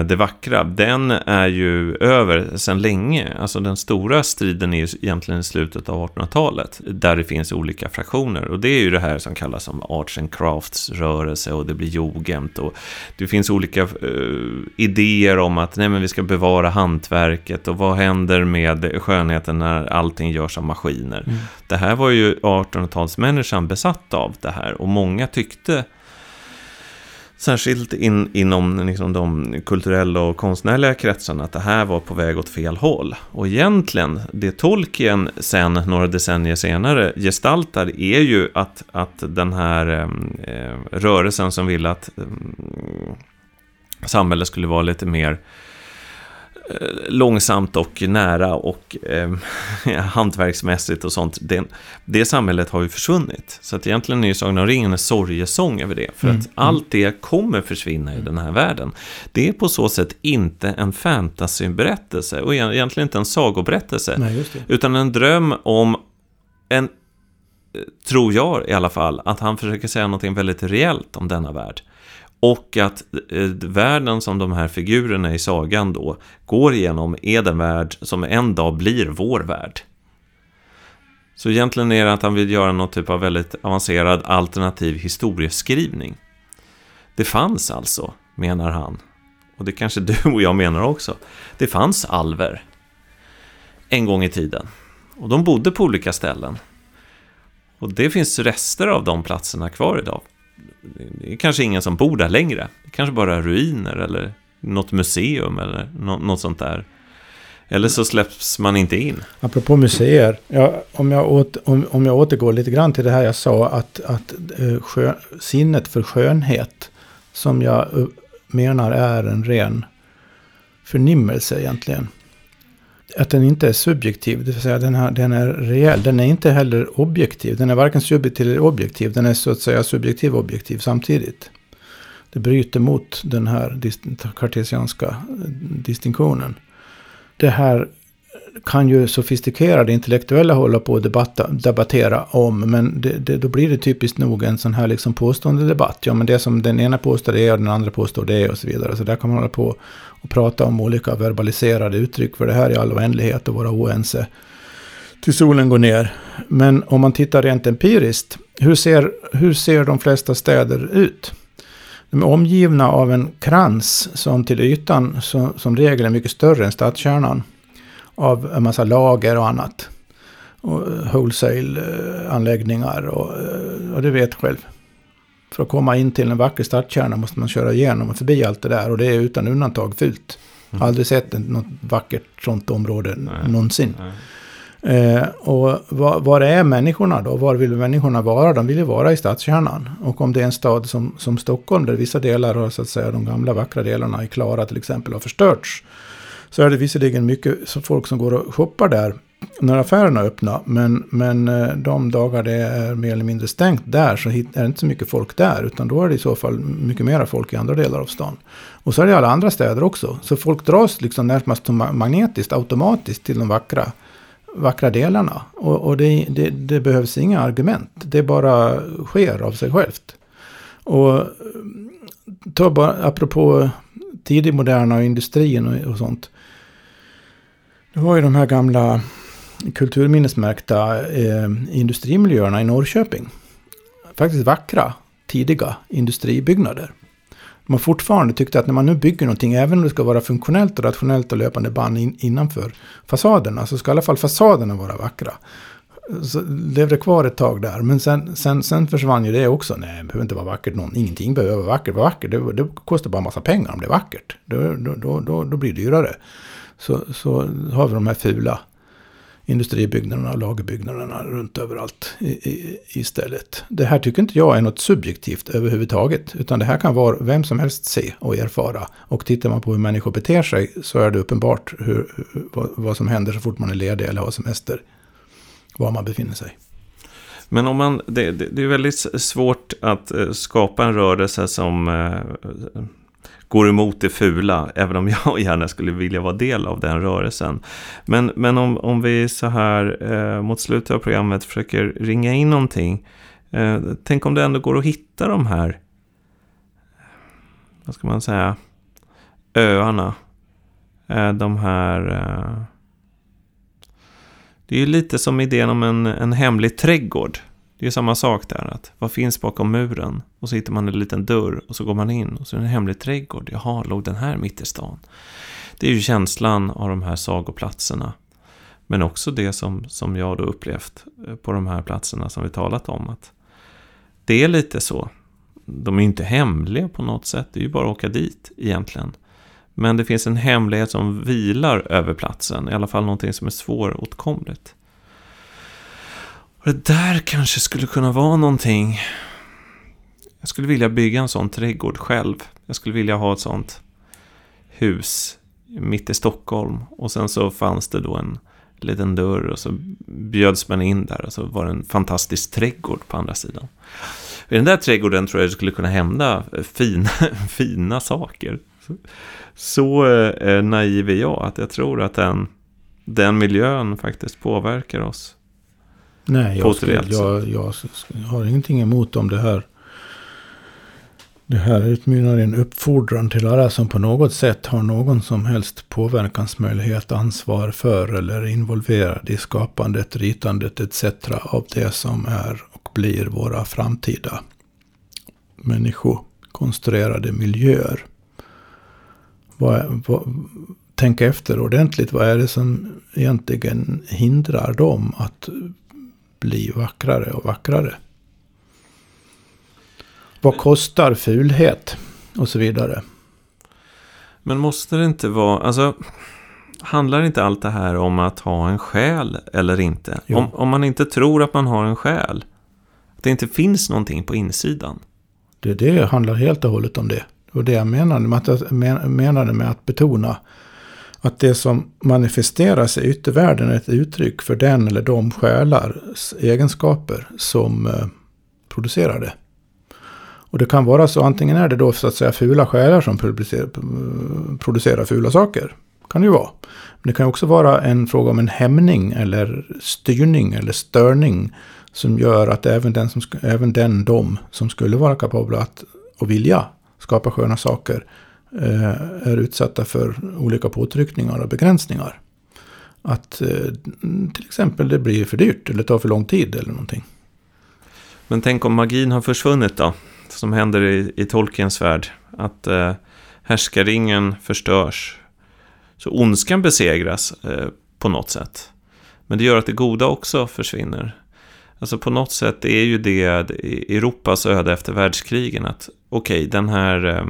det vackra, den är ju över sedan länge. Alltså den stora striden är ju egentligen i slutet av 1800-talet, där det finns olika fraktioner. Och det är ju det här som kallas som arts and crafts rörelse och det blir jugend. Och det finns olika uh, idéer om att nej, men vi ska bevara hantverket och vad händer med skönheten när allting görs av maskiner. Mm. Det här var ju 1800-talsmänniskan besatt av det här och många tyckte särskilt in, inom liksom de kulturella och konstnärliga kretsarna, att det här var på väg åt fel håll. Och egentligen, det Tolkien sen, några decennier senare, gestaltar är ju att, att den här ehm, eh, rörelsen som ville att eh, samhället skulle vara lite mer Eh, långsamt och nära och eh, hantverksmässigt och sånt. Det, det samhället har ju försvunnit. Så att egentligen är ju Sagan om ringen en sorgesång över det. För mm. att allt det kommer försvinna i den här världen. Det är på så sätt inte en fantasyberättelse och egentligen inte en sagoberättelse. Nej, utan en dröm om en eh, tror jag i alla fall, att han försöker säga någonting väldigt reellt om denna värld. Och att eh, världen som de här figurerna i sagan då går igenom är den värld som en dag blir vår värld. Så egentligen är det att han vill göra någon typ av väldigt avancerad alternativ historieskrivning. Det fanns alltså, menar han, och det kanske du och jag menar också, det fanns alver en gång i tiden. Och de bodde på olika ställen. Och det finns rester av de platserna kvar idag det är kanske ingen som bor där längre. Det kanske bara är ruiner eller något museum eller något sånt där. Eller så släpps man inte in. Apropå museer. Ja, om, jag åt, om, om jag återgår lite grann till det här jag sa. Att, att eh, sinnet för skönhet. Som jag eh, menar är en ren förnimmelse egentligen. Att den inte är subjektiv. Det vill säga den, här, den är reell. Den är inte heller objektiv. Den är varken subjektiv eller objektiv. Den är så att säga subjektiv och objektiv samtidigt. Det bryter mot den här kartesianska distinktionen det här kan ju sofistikerade intellektuella hålla på och debatta, debattera om. Men det, det, då blir det typiskt nog en sån här liksom påstående debatt. Ja, men det som den ena påstår det och den andra påstår det och så vidare. Så där kan man hålla på och prata om olika verbaliserade uttryck för det här i all oändlighet och vara oense. Till solen går ner. Men om man tittar rent empiriskt. Hur ser, hur ser de flesta städer ut? De är omgivna av en krans som till ytan som, som regel är mycket större än stadskärnan. Av en massa lager och annat. Och eh, wholesale-anläggningar och, eh, och det vet själv. För att komma in till en vacker stadskärna måste man köra igenom och förbi allt det där. Och det är utan undantag fult. Mm. Aldrig sett något vackert sånt område Nej. någonsin. Nej. Eh, och var, var, är människorna då? Var vill människorna vara? De vill ju vara i stadskärnan. Och om det är en stad som, som Stockholm, där vissa delar har så att säga de gamla vackra delarna i Klara till exempel har förstörts. Så är det visserligen mycket folk som går och shoppar där när affärerna är öppna. Men, men eh, de dagar det är mer eller mindre stängt där så är det inte så mycket folk där. Utan då är det i så fall mycket mera folk i andra delar av stan. Och så är det i alla andra städer också. Så folk dras liksom närmast magnetiskt, automatiskt till de vackra vackra delarna. Och, och det, det, det, behövs inga argument. Det bara sker av sig självt. Och eh, ta bara, apropå eh, tidig moderna industrin och, och sånt. Det har ju de här gamla kulturminnesmärkta eh, industrimiljöerna i Norrköping. Faktiskt vackra, tidiga industribyggnader man fortfarande tyckte att när man nu bygger någonting, även om det ska vara funktionellt och rationellt och löpande band in, innanför fasaderna, så ska i alla fall fasaderna vara vackra. Så levde kvar ett tag där, men sen, sen, sen försvann ju det också. Nej, det behöver inte vara vackert någon. Ingenting behöver vara vackert. Vara vackert det, det kostar bara en massa pengar om det är vackert. Då, då, då, då blir det dyrare. Så, så har vi de här fula industribyggnaderna och lagerbyggnaderna runt överallt i, i, istället. Det här tycker inte jag är något subjektivt överhuvudtaget. Utan det här kan var vem som helst se och erfara. Och tittar man på hur människor beter sig så är det uppenbart hur, vad, vad som händer så fort man är ledig eller har semester. Var man befinner sig. Men om man, det, det, det är väldigt svårt att eh, skapa en rörelse som eh, går emot det fula, även om jag gärna skulle vilja vara del av den rörelsen. Men, men om, om vi så här eh, mot slutet av programmet försöker ringa in någonting. Eh, tänk om det ändå går att hitta de här, vad ska man säga, öarna. Eh, de här... Eh, det är ju lite som idén om en, en hemlig trädgård. Det är samma sak där, att vad finns bakom muren? Och så hittar man en liten dörr och så går man in och så är det en hemlig trädgård. Jaha, låg den här mitt i stan? Det är ju känslan av de här sagoplatserna. Men också det som, som jag då upplevt eh, på de här platserna som vi talat om. att Det är lite så. De är inte hemliga på något sätt, det är ju bara att åka dit egentligen. Men det finns en hemlighet som vilar över platsen, i alla fall någonting som är svåråtkomligt. Och det där kanske skulle kunna vara någonting. Jag skulle vilja bygga en sån trädgård själv. Jag skulle vilja ha ett sånt hus mitt i Stockholm. Och sen så fanns det då en liten dörr och så bjöds man in där och så var det en fantastisk trädgård på andra sidan. I den där trädgården tror jag det skulle kunna hända fina, fina saker. Så eh, naiv är jag att jag tror att den, den miljön faktiskt påverkar oss Nej, jag, skulle, jag, jag, har ingenting emot om det här. Det här utmynnar i en uppfordran till alla som på något sätt har någon som helst påverkansmöjlighet, ansvar för eller involverad i skapandet, ritandet etc. av det som är och blir våra framtida människokonstruerade miljöer. Vad, vad, tänka efter ordentligt. Vad är det som egentligen hindrar dem att bli vackrare och vackrare. Vad kostar fulhet? Och så vidare. Men måste det inte vara, alltså handlar inte allt det här om att ha en själ eller inte? Jo. Om, om man inte tror att man har en själ, att det inte finns någonting på insidan. Det, det handlar helt och hållet om det. Och det jag menade med att, men- menade med att betona att det som manifesteras i yttervärlden är ett uttryck för den eller de själars egenskaper som eh, producerar det. Och det kan vara så, antingen är det då så att säga fula själar som producerar, fula saker. Kan det ju vara. Men det kan också vara en fråga om en hämning eller styrning eller störning som gör att även den, som, även den de som skulle vara kapabla att och vilja skapa sköna saker Eh, är utsatta för olika påtryckningar och begränsningar. Att eh, till exempel det blir för dyrt eller tar för lång tid eller någonting. Men tänk om magin har försvunnit då? Som händer i, i Tolkiens värld. Att eh, härskaringen förstörs. Så ondskan besegras eh, på något sätt. Men det gör att det goda också försvinner. Alltså på något sätt är ju det Europas öde efter världskrigen att okej, den här eh,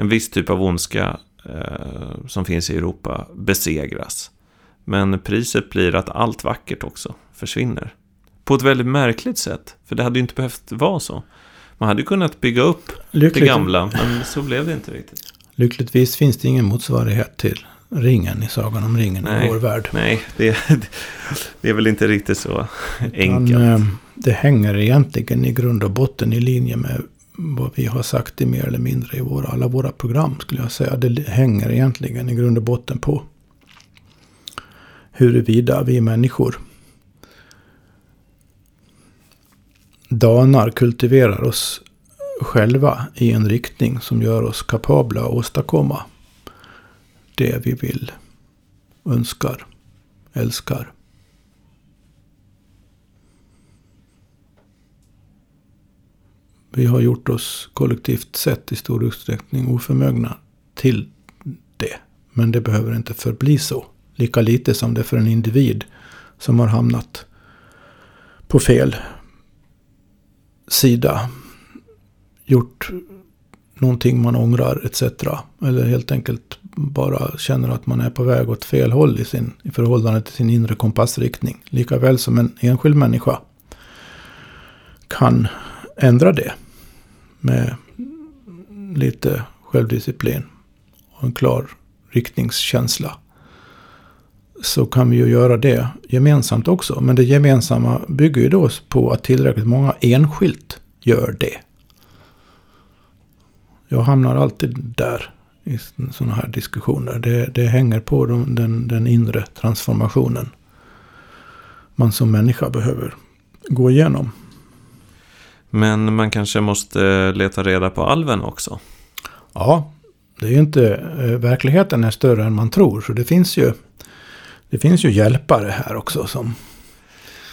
en viss typ av ondska eh, som finns i Europa besegras. Men priset blir att allt vackert också försvinner. På ett väldigt märkligt sätt. För det hade ju inte behövt vara så. Man hade ju kunnat bygga upp det Lyckligt, gamla, men så blev det inte riktigt. lyckligtvis finns det ingen motsvarighet till ringen i Sagan om ringen i Nej. vår värld. Nej, det, det är väl inte riktigt så enkelt. Men, eh, det hänger egentligen i grund och botten i linje med vad vi har sagt i mer eller mindre i våra, alla våra program skulle jag säga. Det hänger egentligen i grund och botten på huruvida vi människor danar, kultiverar oss själva i en riktning som gör oss kapabla att åstadkomma det vi vill, önskar, älskar. Vi har gjort oss kollektivt sett i stor utsträckning oförmögna till det. Men det behöver inte förbli så. Lika lite som det för en individ som har hamnat på fel sida. Gjort någonting man ångrar etc. Eller helt enkelt bara känner att man är på väg åt fel håll i, sin, i förhållande till sin inre kompassriktning. Likaväl som en enskild människa kan ändra det med lite självdisciplin och en klar riktningskänsla. Så kan vi ju göra det gemensamt också. Men det gemensamma bygger ju då på att tillräckligt många enskilt gör det. Jag hamnar alltid där i sådana här diskussioner. Det, det hänger på de, den, den inre transformationen man som människa behöver gå igenom. Men man kanske måste leta reda på alven också. Ja, det är ju inte, eh, verkligheten är större än man tror. Så det finns ju, det finns ju hjälpare här också som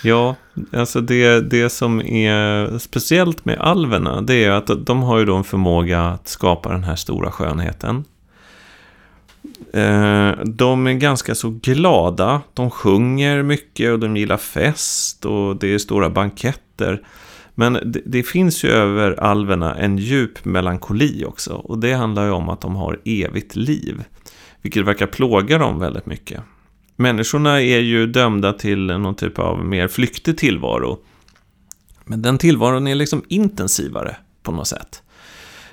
Ja, alltså det, det som är speciellt med alverna, det är att de har ju då en förmåga att skapa den här stora skönheten. Eh, De är ganska så glada, de sjunger mycket och de gillar fest och det är stora banketter. Men det, det finns ju över alverna en djup melankoli också och det handlar ju om att de har evigt liv. Vilket verkar plåga dem väldigt mycket. Människorna är ju dömda till någon typ av mer flyktig tillvaro. Men den tillvaron är liksom intensivare på något sätt.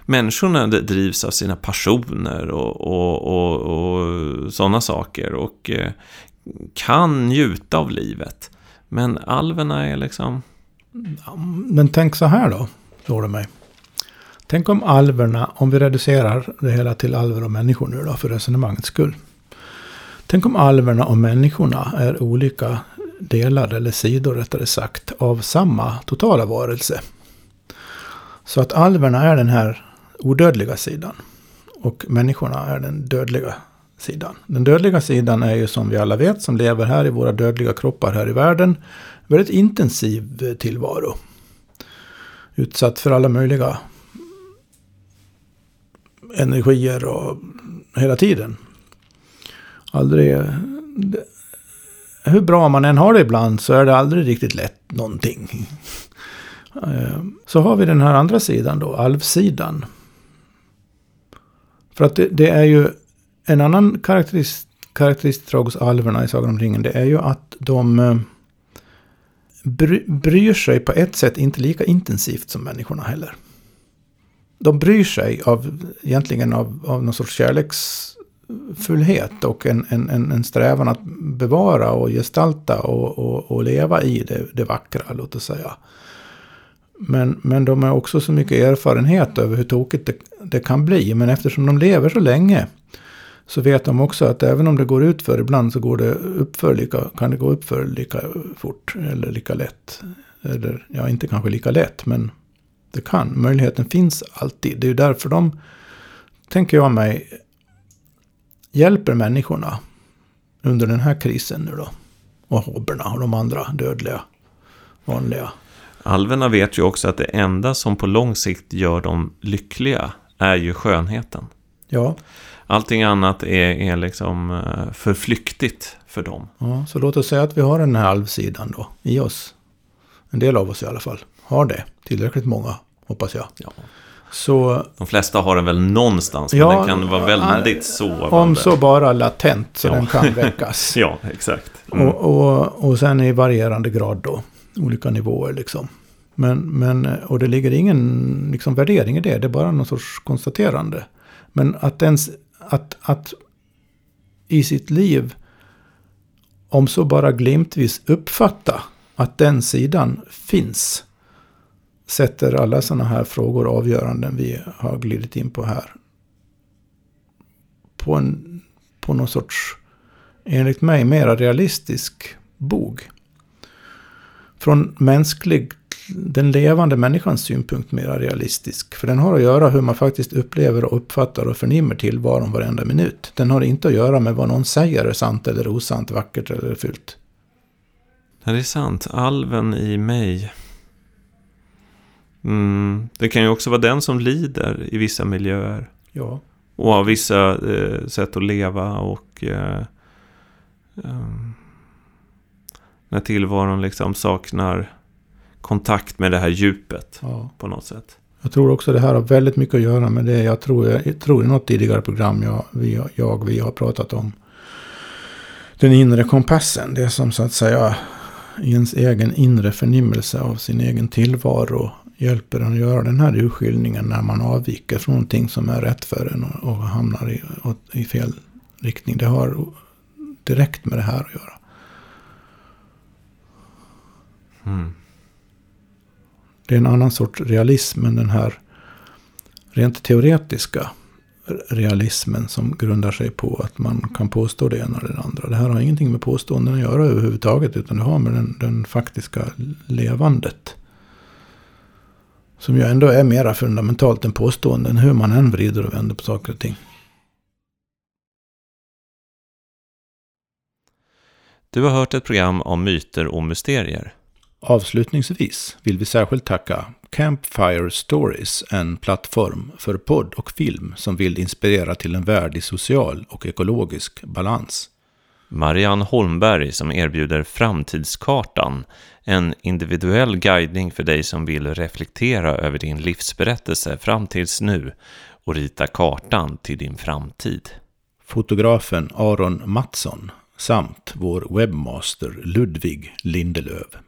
Människorna drivs av sina passioner och, och, och, och sådana saker och eh, kan njuta av livet. Men alverna är liksom... Men tänk så här då, slår det mig. Tänk om alverna, om vi reducerar det hela till alver och människor nu då, för resonemangets skull. Tänk om alverna och människorna är olika delar, eller sidor rättare sagt, av samma totala varelse. Så att alverna är den här odödliga sidan. Och människorna är den dödliga sidan. Den dödliga sidan är ju som vi alla vet, som lever här i våra dödliga kroppar här i världen, väldigt intensiv eh, tillvaro. Utsatt för alla möjliga energier och hela tiden. Aldrig... det- Hur bra man än har det ibland så är det aldrig riktigt lätt någonting. Eh, så har vi den här andra sidan då, alvsidan. För att det, det är ju en annan karaktäristik, karaktäristisk drag hos alverna i Sagan om ringen det är ju att de eh, bryr sig på ett sätt inte lika intensivt som människorna heller. De bryr sig av, egentligen av, av någon sorts kärleksfullhet och en, en, en strävan att bevara och gestalta och, och, och leva i det, det vackra, låt oss säga. Men, men de har också så mycket erfarenhet över hur tokigt det, det kan bli. Men eftersom de lever så länge så vet de också att även om det går ut för ibland så går det uppför lika, kan det gå upp för lika fort eller lika lätt. Eller ja, inte kanske lika lätt, men det kan. Möjligheten finns alltid. Det är ju därför de, tänker jag mig, hjälper människorna under den här krisen nu då. Och hobberna och de andra dödliga, vanliga. Alverna vet ju också att det enda som på lång sikt gör dem lyckliga är ju skönheten. Ja. Allting annat är, är liksom eh, för flyktigt för dem. ja, så låt oss säga att vi har den här halvsidan då i oss. En del av oss i alla fall har det. Tillräckligt många, hoppas jag. Ja. Så De flesta har den väl någonstans, men Ja, den kan vara väldigt om sovande. så bara latent så Ja. den kan väckas. Ja, exakt. Mm. Och, och, och sen i varierande grad då. Olika nivåer liksom. Men, men, och det ligger ingen liksom, värdering i det. Det är bara någon sorts konstaterande. Men att, ens, att, att i sitt liv, om så bara glimtvis uppfatta att den sidan finns. Sätter alla sådana här frågor och avgöranden vi har glidit in på här. På, en, på någon sorts, enligt mig, mera realistisk bog. Från mänsklig, den levande människans synpunkt mera realistisk. För den har att göra hur man faktiskt upplever och uppfattar och förnimmer tillvaron varenda minut. Den har inte att göra med vad någon säger är sant eller osant, vackert eller fult. Ja, det är sant. Alven i mig. Mm, det kan ju också vara den som lider i vissa miljöer. Ja. Och har vissa eh, sätt att leva och... Eh, ehm, när tillvaron liksom saknar kontakt med det här djupet ja. på något sätt. Jag tror också det här har väldigt mycket att göra med det jag tror, jag tror i något tidigare program jag, vi, jag, vi har pratat om. Den inre kompassen, det som så att säga ens egen inre förnimmelse av sin egen tillvaro hjälper en att göra den här urskiljningen när man avviker från någonting som är rätt för en och, och hamnar i, åt- i fel riktning. Det har direkt med det här att göra. Mm. Det är en annan sorts realism än den här rent teoretiska realismen som grundar sig på att man kan påstå det ena eller det andra. Det här har ingenting med påståenden att göra överhuvudtaget utan det har med den, den faktiska levandet. Som ju ändå är mera fundamentalt än påståenden hur man än vrider och vänder på saker och ting. Du har hört ett program om myter och mysterier. Avslutningsvis vill vi särskilt tacka Campfire Stories, en plattform för podd och film som vill inspirera till en värld i social och ekologisk balans. Marianne Holmberg som erbjuder Framtidskartan, en individuell guidning för dig som vill reflektera över din livsberättelse fram tills nu och rita kartan till din framtid. Fotografen Aron Mattsson samt vår webbmaster Ludvig Lindelöv.